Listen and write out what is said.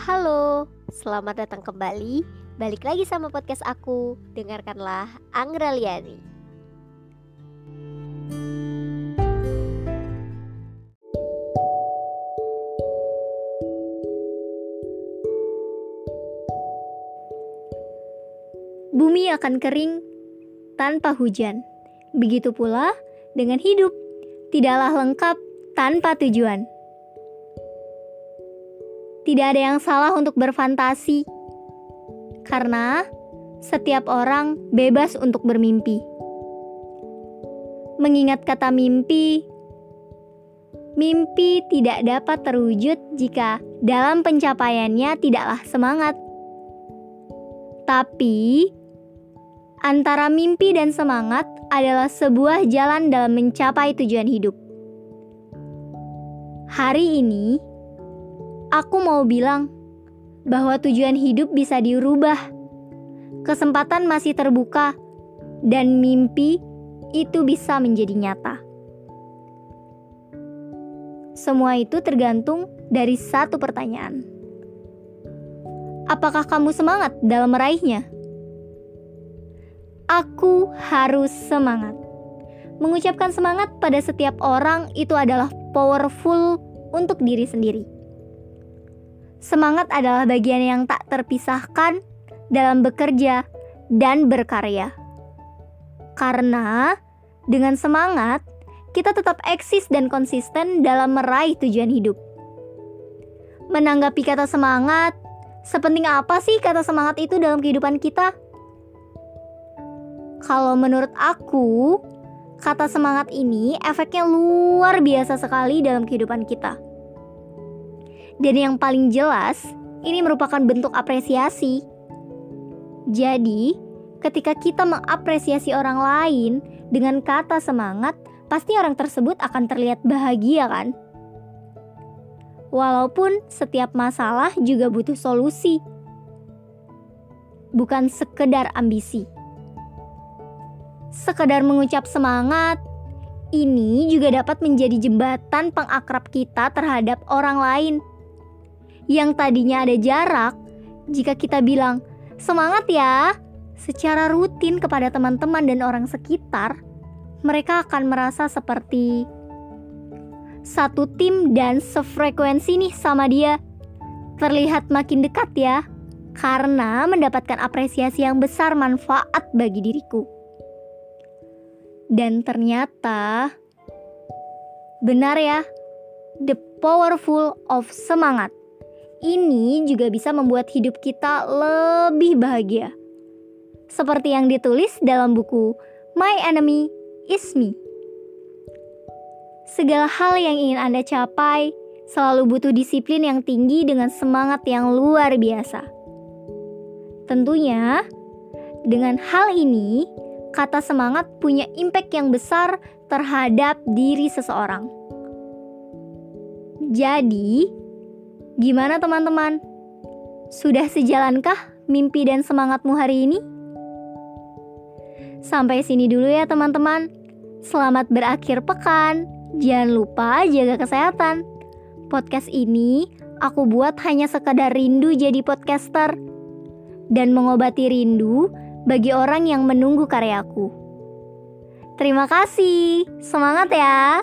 Halo, selamat datang kembali. Balik lagi sama podcast aku. Dengarkanlah Anggra Liani. Bumi akan kering tanpa hujan. Begitu pula dengan hidup, tidaklah lengkap tanpa tujuan. Tidak ada yang salah untuk berfantasi, karena setiap orang bebas untuk bermimpi. Mengingat kata mimpi, mimpi tidak dapat terwujud jika dalam pencapaiannya tidaklah semangat. Tapi, antara mimpi dan semangat adalah sebuah jalan dalam mencapai tujuan hidup. Hari ini, aku mau bilang bahwa tujuan hidup bisa dirubah. Kesempatan masih terbuka, dan mimpi itu bisa menjadi nyata. Semua itu tergantung dari satu pertanyaan: apakah kamu semangat dalam meraihnya? Aku harus semangat. Mengucapkan semangat pada setiap orang itu adalah powerful untuk diri sendiri Semangat adalah bagian yang tak terpisahkan dalam bekerja dan berkarya. Karena dengan semangat, kita tetap eksis dan konsisten dalam meraih tujuan hidup. Menanggapi kata semangat, sepenting apa sih kata semangat itu dalam kehidupan kita? Kalau menurut aku, kata semangat ini efeknya luar biasa sekali dalam kehidupan kita dan yang paling jelas, ini merupakan bentuk apresiasi. Jadi, ketika kita mengapresiasi orang lain dengan kata semangat, pasti orang tersebut akan terlihat bahagia kan? Walaupun setiap masalah juga butuh solusi. Bukan sekedar ambisi. Sekedar mengucap semangat, ini juga dapat menjadi jembatan pengakrab kita terhadap orang lain yang tadinya ada jarak, jika kita bilang semangat ya secara rutin kepada teman-teman dan orang sekitar, mereka akan merasa seperti satu tim dan sefrekuensi nih sama dia. Terlihat makin dekat ya, karena mendapatkan apresiasi yang besar manfaat bagi diriku. Dan ternyata benar ya, the powerful of semangat ini juga bisa membuat hidup kita lebih bahagia. Seperti yang ditulis dalam buku My Enemy Is Me. Segala hal yang ingin Anda capai selalu butuh disiplin yang tinggi dengan semangat yang luar biasa. Tentunya, dengan hal ini, kata semangat punya impact yang besar terhadap diri seseorang. Jadi, Gimana teman-teman? Sudah sejalankah mimpi dan semangatmu hari ini? Sampai sini dulu ya teman-teman. Selamat berakhir pekan. Jangan lupa jaga kesehatan. Podcast ini aku buat hanya sekadar rindu jadi podcaster dan mengobati rindu bagi orang yang menunggu karyaku. Terima kasih. Semangat ya.